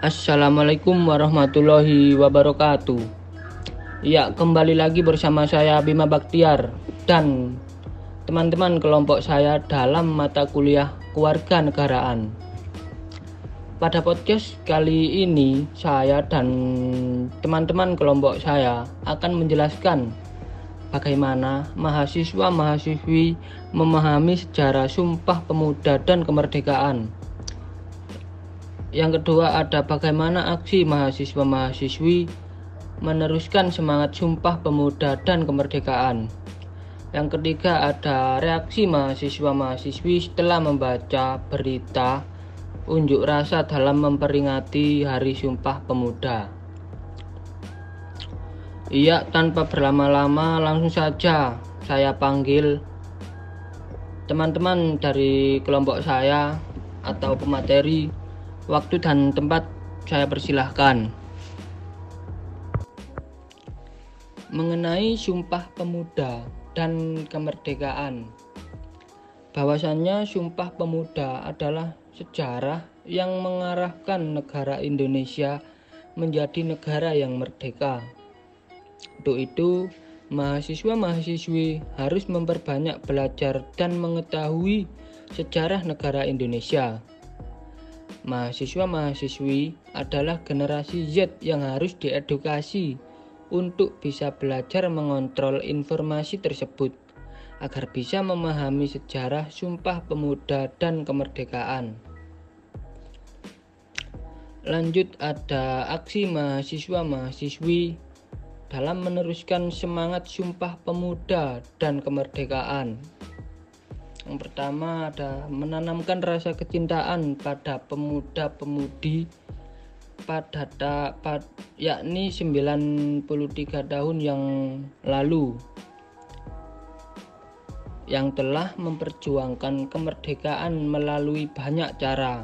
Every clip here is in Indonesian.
Assalamualaikum warahmatullahi wabarakatuh. Ya, kembali lagi bersama saya Bima Baktiar dan teman-teman kelompok saya dalam mata kuliah Keluarga Negaraan. Pada podcast kali ini, saya dan teman-teman kelompok saya akan menjelaskan bagaimana mahasiswa-mahasiswi memahami sejarah Sumpah Pemuda dan Kemerdekaan yang kedua ada bagaimana aksi mahasiswa-mahasiswi meneruskan semangat Sumpah Pemuda dan Kemerdekaan. Yang ketiga ada reaksi mahasiswa-mahasiswi setelah membaca berita unjuk rasa dalam memperingati Hari Sumpah Pemuda. Iya, tanpa berlama-lama langsung saja saya panggil teman-teman dari kelompok saya atau pemateri Waktu dan tempat saya persilahkan. Mengenai Sumpah Pemuda dan Kemerdekaan. Bahwasannya Sumpah Pemuda adalah sejarah yang mengarahkan negara Indonesia menjadi negara yang merdeka. Untuk itu, mahasiswa-mahasiswi harus memperbanyak belajar dan mengetahui sejarah negara Indonesia mahasiswa-mahasiswi adalah generasi Z yang harus diedukasi untuk bisa belajar mengontrol informasi tersebut agar bisa memahami sejarah Sumpah Pemuda dan Kemerdekaan. Lanjut ada aksi mahasiswa-mahasiswi dalam meneruskan semangat Sumpah Pemuda dan Kemerdekaan. Yang pertama ada menanamkan rasa kecintaan pada pemuda-pemudi pada ta, pad, yakni 93 tahun yang lalu yang telah memperjuangkan kemerdekaan melalui banyak cara.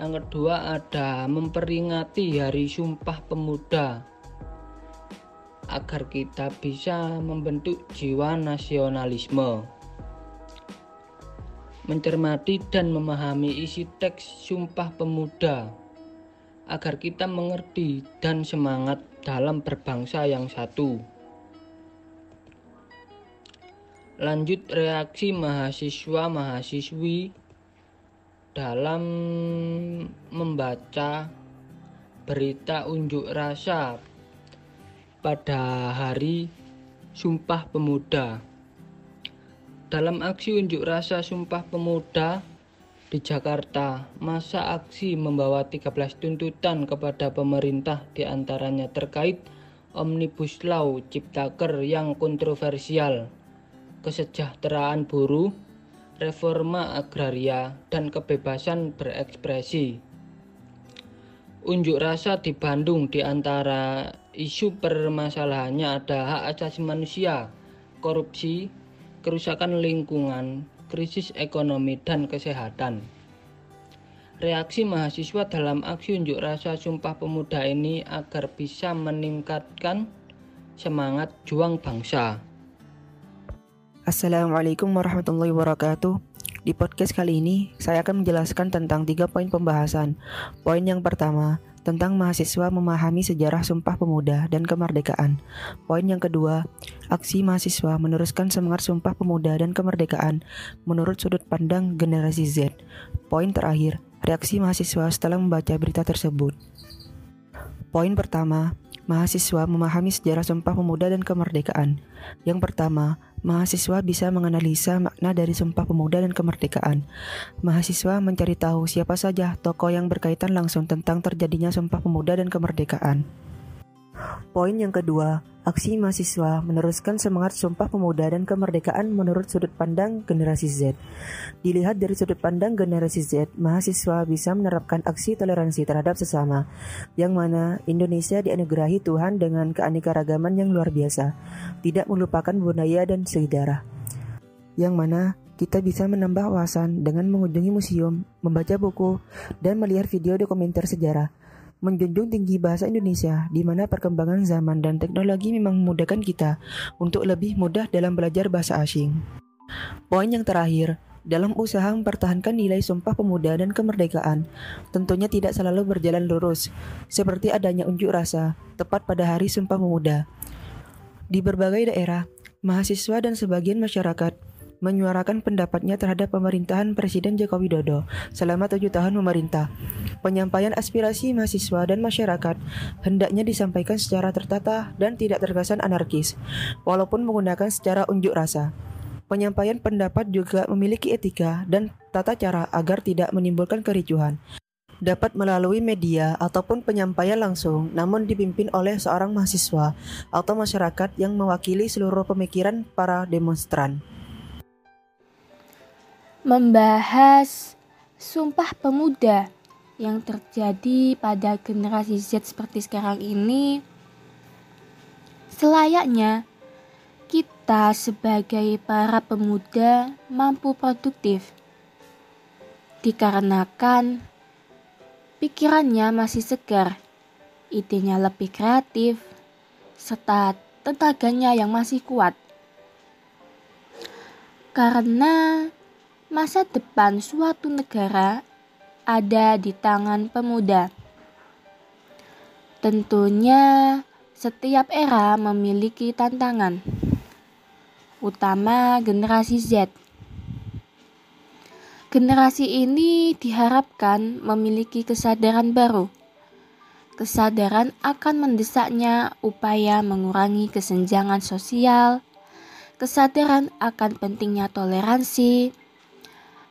Yang kedua ada memperingati Hari Sumpah Pemuda agar kita bisa membentuk jiwa nasionalisme mencermati dan memahami isi teks Sumpah Pemuda agar kita mengerti dan semangat dalam berbangsa yang satu. Lanjut reaksi mahasiswa-mahasiswi dalam membaca berita unjuk rasa pada hari Sumpah Pemuda. Dalam aksi unjuk rasa Sumpah Pemuda di Jakarta, masa aksi membawa 13 tuntutan kepada pemerintah di antaranya terkait Omnibus Law Ciptaker yang kontroversial, kesejahteraan buruh, reforma agraria, dan kebebasan berekspresi. Unjuk rasa di Bandung di antara isu permasalahannya ada hak asasi manusia, korupsi, kerusakan lingkungan, krisis ekonomi, dan kesehatan. Reaksi mahasiswa dalam aksi unjuk rasa Sumpah Pemuda ini agar bisa meningkatkan semangat juang bangsa. Assalamualaikum warahmatullahi wabarakatuh. Di podcast kali ini, saya akan menjelaskan tentang tiga poin pembahasan. Poin yang pertama, tentang mahasiswa memahami sejarah Sumpah Pemuda dan Kemerdekaan. Poin yang kedua, aksi mahasiswa meneruskan semangat Sumpah Pemuda dan Kemerdekaan menurut sudut pandang generasi Z. Poin terakhir, reaksi mahasiswa setelah membaca berita tersebut. Poin pertama, mahasiswa memahami sejarah Sumpah Pemuda dan Kemerdekaan. Yang pertama, mahasiswa bisa menganalisa makna dari Sumpah Pemuda dan Kemerdekaan. Mahasiswa mencari tahu siapa saja tokoh yang berkaitan langsung tentang terjadinya Sumpah Pemuda dan Kemerdekaan. Poin yang kedua, aksi mahasiswa meneruskan semangat Sumpah Pemuda dan Kemerdekaan menurut sudut pandang generasi Z. Dilihat dari sudut pandang generasi Z, mahasiswa bisa menerapkan aksi toleransi terhadap sesama, yang mana Indonesia dianugerahi Tuhan dengan keanekaragaman yang luar biasa, tidak melupakan budaya dan sejarah. Yang mana kita bisa menambah wawasan dengan mengunjungi museum, membaca buku, dan melihat video dokumenter sejarah menjunjung tinggi bahasa Indonesia, di mana perkembangan zaman dan teknologi memang memudahkan kita untuk lebih mudah dalam belajar bahasa asing. Poin yang terakhir, dalam usaha mempertahankan nilai Sumpah Pemuda dan kemerdekaan, tentunya tidak selalu berjalan lurus, seperti adanya unjuk rasa tepat pada Hari Sumpah Pemuda. Di berbagai daerah, mahasiswa dan sebagian masyarakat menyuarakan pendapatnya terhadap pemerintahan Presiden Joko Widodo selama tujuh tahun memerintah. Penyampaian aspirasi mahasiswa dan masyarakat hendaknya disampaikan secara tertata dan tidak terkesan anarkis, walaupun menggunakan secara unjuk rasa. Penyampaian pendapat juga memiliki etika dan tata cara agar tidak menimbulkan kericuhan. Dapat melalui media ataupun penyampaian langsung, namun dipimpin oleh seorang mahasiswa atau masyarakat yang mewakili seluruh pemikiran para demonstran. Membahas Sumpah Pemuda yang terjadi pada generasi Z seperti sekarang ini, selayaknya kita sebagai para pemuda mampu produktif. Dikarenakan pikirannya masih segar, idenya lebih kreatif, serta tenaganya yang masih kuat. Karena masa depan suatu negara ada di tangan pemuda. Tentunya setiap era memiliki tantangan utama generasi Z. Generasi ini diharapkan memiliki kesadaran baru. Kesadaran akan mendesaknya upaya mengurangi kesenjangan sosial, kesadaran akan pentingnya toleransi,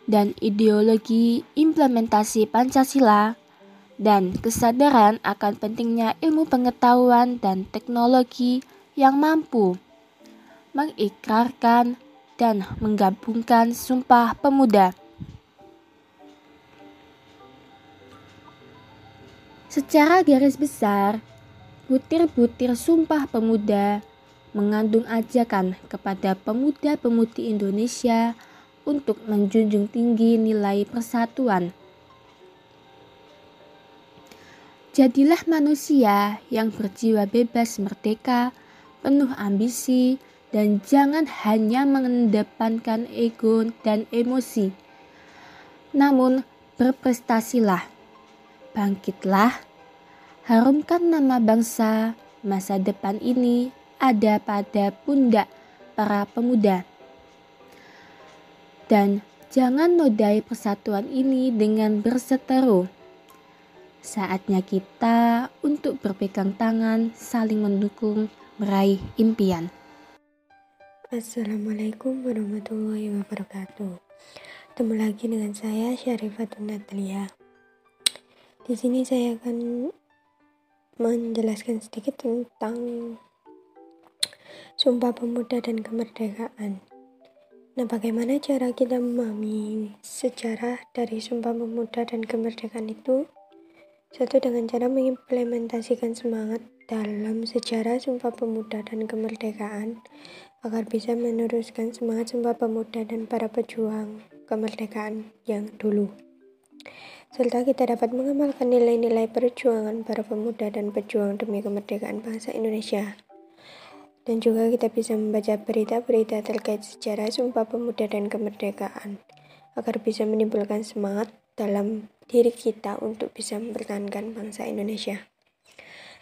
dan ideologi implementasi Pancasila, dan kesadaran akan pentingnya ilmu pengetahuan dan teknologi yang mampu mengikrarkan dan menggabungkan Sumpah Pemuda. Secara garis besar, butir-butir Sumpah Pemuda mengandung ajakan kepada pemuda-pemudi Indonesia untuk menjunjung tinggi nilai persatuan. Jadilah manusia yang berjiwa bebas merdeka, penuh ambisi, dan jangan hanya mengedepankan ego dan emosi. Namun berprestasilah, bangkitlah, harumkan nama bangsa, masa depan ini ada pada pundak para pemuda. Dan jangan nodai persatuan ini dengan berseteru. Saatnya kita untuk berpegang tangan, saling mendukung, meraih impian. Assalamualaikum warahmatullahi wabarakatuh. Ketemu lagi dengan saya Syarifatun Natalia. Di sini saya akan menjelaskan sedikit tentang Sumpah Pemuda dan Kemerdekaan. Nah, bagaimana cara kita memahami sejarah dari Sumpah Pemuda dan Kemerdekaan itu? Satu dengan cara mengimplementasikan semangat dalam sejarah Sumpah Pemuda dan Kemerdekaan agar bisa meneruskan semangat Sumpah Pemuda dan para pejuang kemerdekaan yang dulu. Serta kita dapat mengamalkan nilai-nilai perjuangan para pemuda dan pejuang demi kemerdekaan bangsa Indonesia. Dan juga kita bisa membaca berita-berita terkait sejarah Sumpah Pemuda dan kemerdekaan agar bisa menimbulkan semangat dalam diri kita untuk bisa mempertahankan bangsa Indonesia.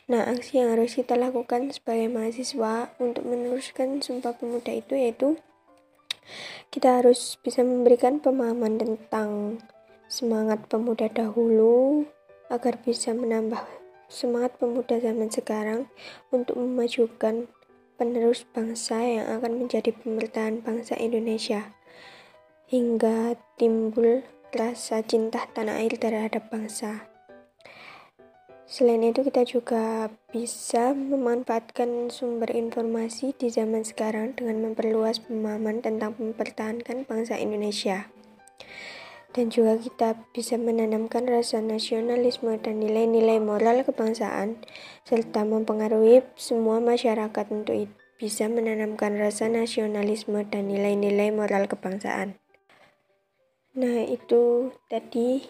Nah, aksi yang harus kita lakukan sebagai mahasiswa untuk meneruskan Sumpah Pemuda itu yaitu kita harus bisa memberikan pemahaman tentang semangat pemuda dahulu agar bisa menambah semangat pemuda zaman sekarang untuk memajukan penerus bangsa yang akan menjadi pemerintahan bangsa Indonesia hingga timbul rasa cinta tanah air terhadap bangsa. Selain itu, kita juga bisa memanfaatkan sumber informasi di zaman sekarang dengan memperluas pemahaman tentang mempertahankan bangsa Indonesia. Dan juga kita bisa menanamkan rasa nasionalisme dan nilai-nilai moral kebangsaan, serta mempengaruhi semua masyarakat untuk bisa menanamkan rasa nasionalisme dan nilai-nilai moral kebangsaan. Nah, itu tadi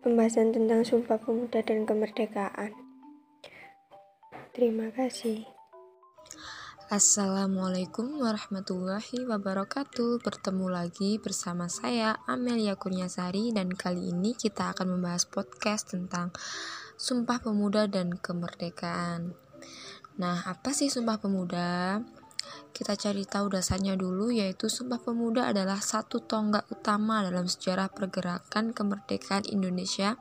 pembahasan tentang Sumpah Pemuda dan Kemerdekaan. Terima kasih. Assalamualaikum warahmatullahi wabarakatuh Bertemu lagi bersama saya Amelia Kurniasari Dan kali ini kita akan membahas podcast tentang Sumpah Pemuda dan Kemerdekaan Nah, apa sih Sumpah Pemuda? Kita cari tahu dasarnya dulu yaitu Sumpah Pemuda adalah satu tonggak utama dalam sejarah pergerakan kemerdekaan Indonesia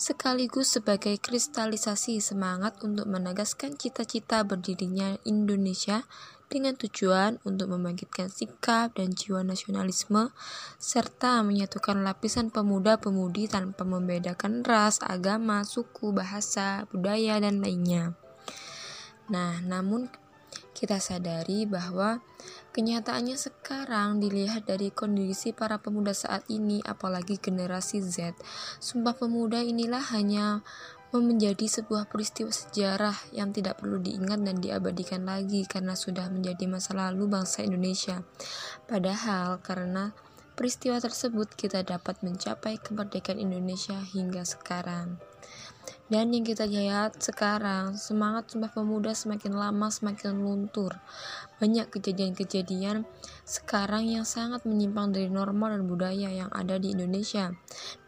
sekaligus sebagai kristalisasi semangat untuk menegaskan cita-cita berdirinya Indonesia dengan tujuan untuk membangkitkan sikap dan jiwa nasionalisme serta menyatukan lapisan pemuda-pemudi tanpa membedakan ras, agama, suku, bahasa, budaya, dan lainnya. Nah, namun kita sadari bahwa kenyataannya sekarang dilihat dari kondisi para pemuda saat ini, apalagi generasi Z. Sumpah Pemuda inilah hanya menjadi sebuah peristiwa sejarah yang tidak perlu diingat dan diabadikan lagi karena sudah menjadi masa lalu bangsa Indonesia. Padahal karena peristiwa tersebut kita dapat mencapai kemerdekaan Indonesia hingga sekarang. Dan yang kita lihat sekarang, semangat Sumpah Pemuda semakin lama semakin luntur. Banyak kejadian-kejadian sekarang yang sangat menyimpang dari norma dan budaya yang ada di Indonesia.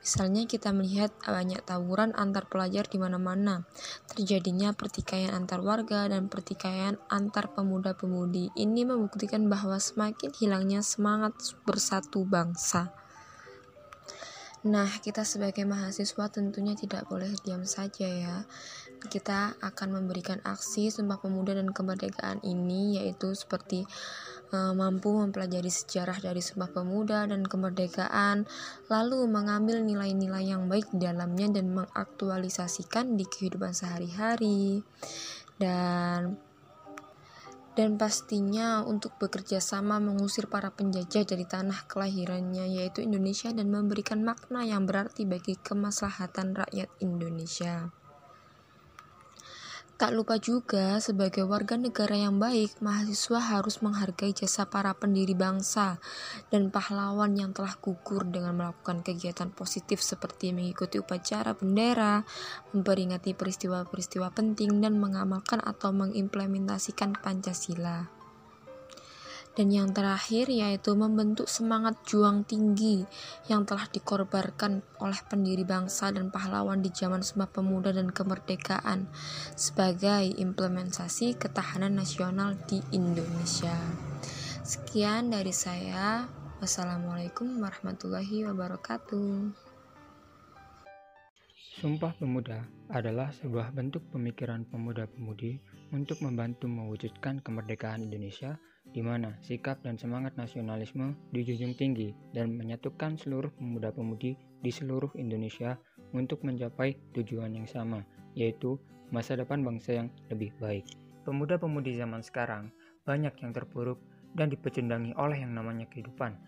Misalnya kita melihat banyak tawuran antar pelajar di mana-mana. Terjadinya pertikaian antar warga dan pertikaian antar pemuda-pemudi. Ini membuktikan bahwa semakin hilangnya semangat bersatu bangsa. Nah, kita sebagai mahasiswa tentunya tidak boleh diam saja ya. Kita akan memberikan aksi Sumpah Pemuda dan Kemerdekaan ini yaitu seperti uh, mampu mempelajari sejarah dari Sumpah Pemuda dan Kemerdekaan, lalu mengambil nilai-nilai yang baik di dalamnya dan mengaktualisasikan di kehidupan sehari-hari. Dan dan pastinya untuk bekerja sama mengusir para penjajah dari tanah kelahirannya yaitu Indonesia dan memberikan makna yang berarti bagi kemaslahatan rakyat Indonesia. Tak lupa juga, sebagai warga negara yang baik, mahasiswa harus menghargai jasa para pendiri bangsa dan pahlawan yang telah gugur dengan melakukan kegiatan positif seperti mengikuti upacara bendera, memperingati peristiwa-peristiwa penting, dan mengamalkan atau mengimplementasikan Pancasila. Dan yang terakhir yaitu membentuk semangat juang tinggi yang telah dikorbankan oleh pendiri bangsa dan pahlawan di zaman Sumpah Pemuda dan Kemerdekaan sebagai implementasi ketahanan nasional di Indonesia. Sekian dari saya. Wassalamualaikum warahmatullahi wabarakatuh. Sumpah Pemuda adalah sebuah bentuk pemikiran pemuda-pemudi untuk membantu mewujudkan kemerdekaan Indonesia di mana sikap dan semangat nasionalisme dijunjung tinggi dan menyatukan seluruh pemuda-pemudi di seluruh Indonesia untuk mencapai tujuan yang sama, yaitu masa depan bangsa yang lebih baik. Pemuda-pemudi zaman sekarang banyak yang terpuruk dan dipecundangi oleh yang namanya kehidupan.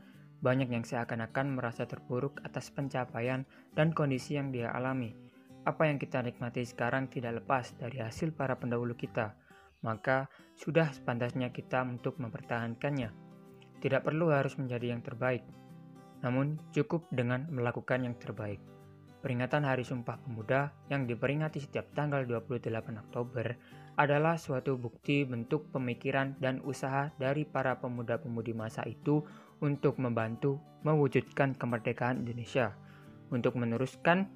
Banyak yang seakan-akan merasa terpuruk atas pencapaian dan kondisi yang dia alami. Apa yang kita nikmati sekarang tidak lepas dari hasil para pendahulu kita, maka sudah sepantasnya kita untuk mempertahankannya. Tidak perlu harus menjadi yang terbaik, namun cukup dengan melakukan yang terbaik. Peringatan Hari Sumpah Pemuda yang diperingati setiap tanggal 28 Oktober adalah suatu bukti bentuk pemikiran dan usaha dari para pemuda-pemudi masa itu untuk membantu mewujudkan kemerdekaan Indonesia, untuk meneruskan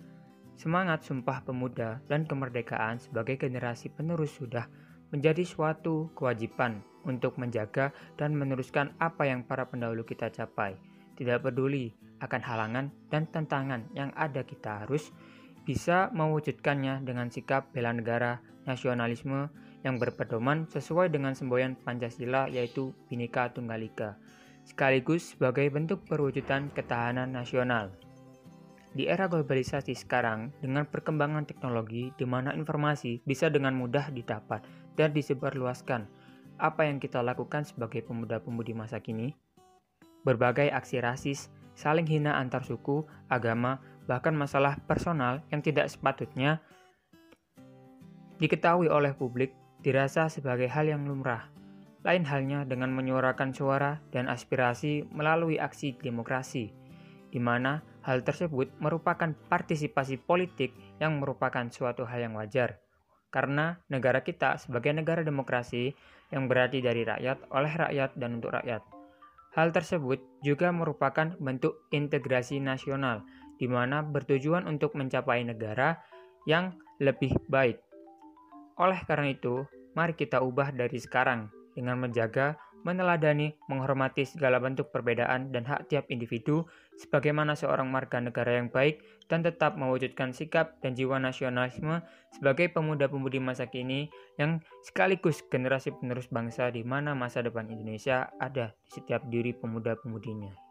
semangat Sumpah Pemuda dan kemerdekaan sebagai generasi penerus sudah menjadi suatu kewajiban untuk menjaga dan meneruskan apa yang para pendahulu kita capai. Tidak peduli akan halangan dan tantangan yang ada kita harus bisa mewujudkannya dengan sikap bela negara, nasionalisme yang berpedoman sesuai dengan semboyan Pancasila yaitu Bhinneka Tunggal Ika, sekaligus sebagai bentuk perwujudan ketahanan nasional. Di era globalisasi sekarang, dengan perkembangan teknologi di mana informasi bisa dengan mudah didapat dan disebarluaskan, apa yang kita lakukan sebagai pemuda-pemudi masa kini? Berbagai aksi rasis, saling hina antar suku, agama, bahkan masalah personal yang tidak sepatutnya diketahui oleh publik dirasa sebagai hal yang lumrah. Lain halnya dengan menyuarakan suara dan aspirasi melalui aksi demokrasi, di mana Hal tersebut merupakan partisipasi politik yang merupakan suatu hal yang wajar. Karena negara kita sebagai negara demokrasi yang berarti dari rakyat, oleh rakyat, dan untuk rakyat. Hal tersebut juga merupakan bentuk integrasi nasional, di mana bertujuan untuk mencapai negara yang lebih baik. Oleh karena itu, mari kita ubah dari sekarang dengan menjaga, meneladani, menghormati segala bentuk perbedaan dan hak tiap individu sebagaimana seorang warga negara yang baik dan tetap mewujudkan sikap dan jiwa nasionalisme sebagai pemuda-pemudi masa kini yang sekaligus generasi penerus bangsa di mana masa depan Indonesia ada di setiap diri pemuda-pemudinya.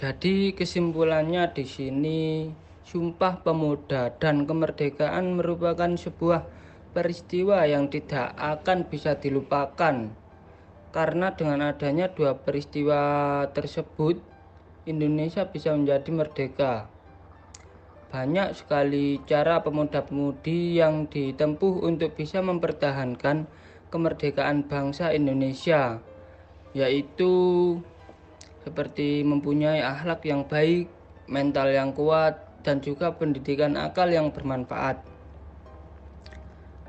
Jadi kesimpulannya di sini Sumpah Pemuda dan Kemerdekaan merupakan sebuah peristiwa yang tidak akan bisa dilupakan karena dengan adanya dua peristiwa tersebut Indonesia bisa menjadi merdeka. Banyak sekali cara pemuda-pemudi yang ditempuh untuk bisa mempertahankan kemerdekaan bangsa Indonesia, yaitu seperti mempunyai akhlak yang baik, mental yang kuat, dan juga pendidikan akal yang bermanfaat.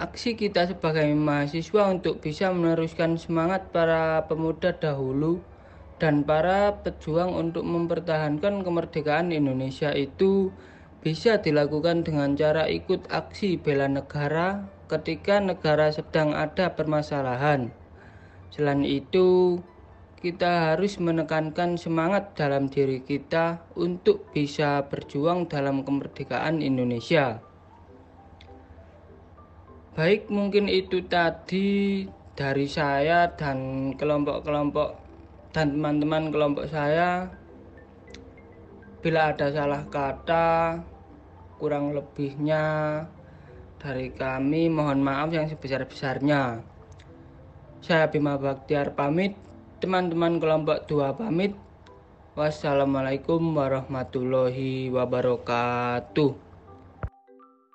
Aksi kita sebagai mahasiswa untuk bisa meneruskan semangat para pemuda dahulu dan para pejuang untuk mempertahankan kemerdekaan Indonesia itu bisa dilakukan dengan cara ikut aksi bela negara ketika negara sedang ada permasalahan. Selain itu, kita harus menekankan semangat dalam diri kita untuk bisa berjuang dalam kemerdekaan Indonesia. Baik, mungkin itu tadi dari saya dan kelompok-kelompok dan teman-teman kelompok saya. Bila ada salah kata kurang lebihnya dari kami mohon maaf yang sebesar-besarnya. Saya Bima Baktiar pamit teman-teman kelompok dua pamit. Wassalamualaikum warahmatullahi wabarakatuh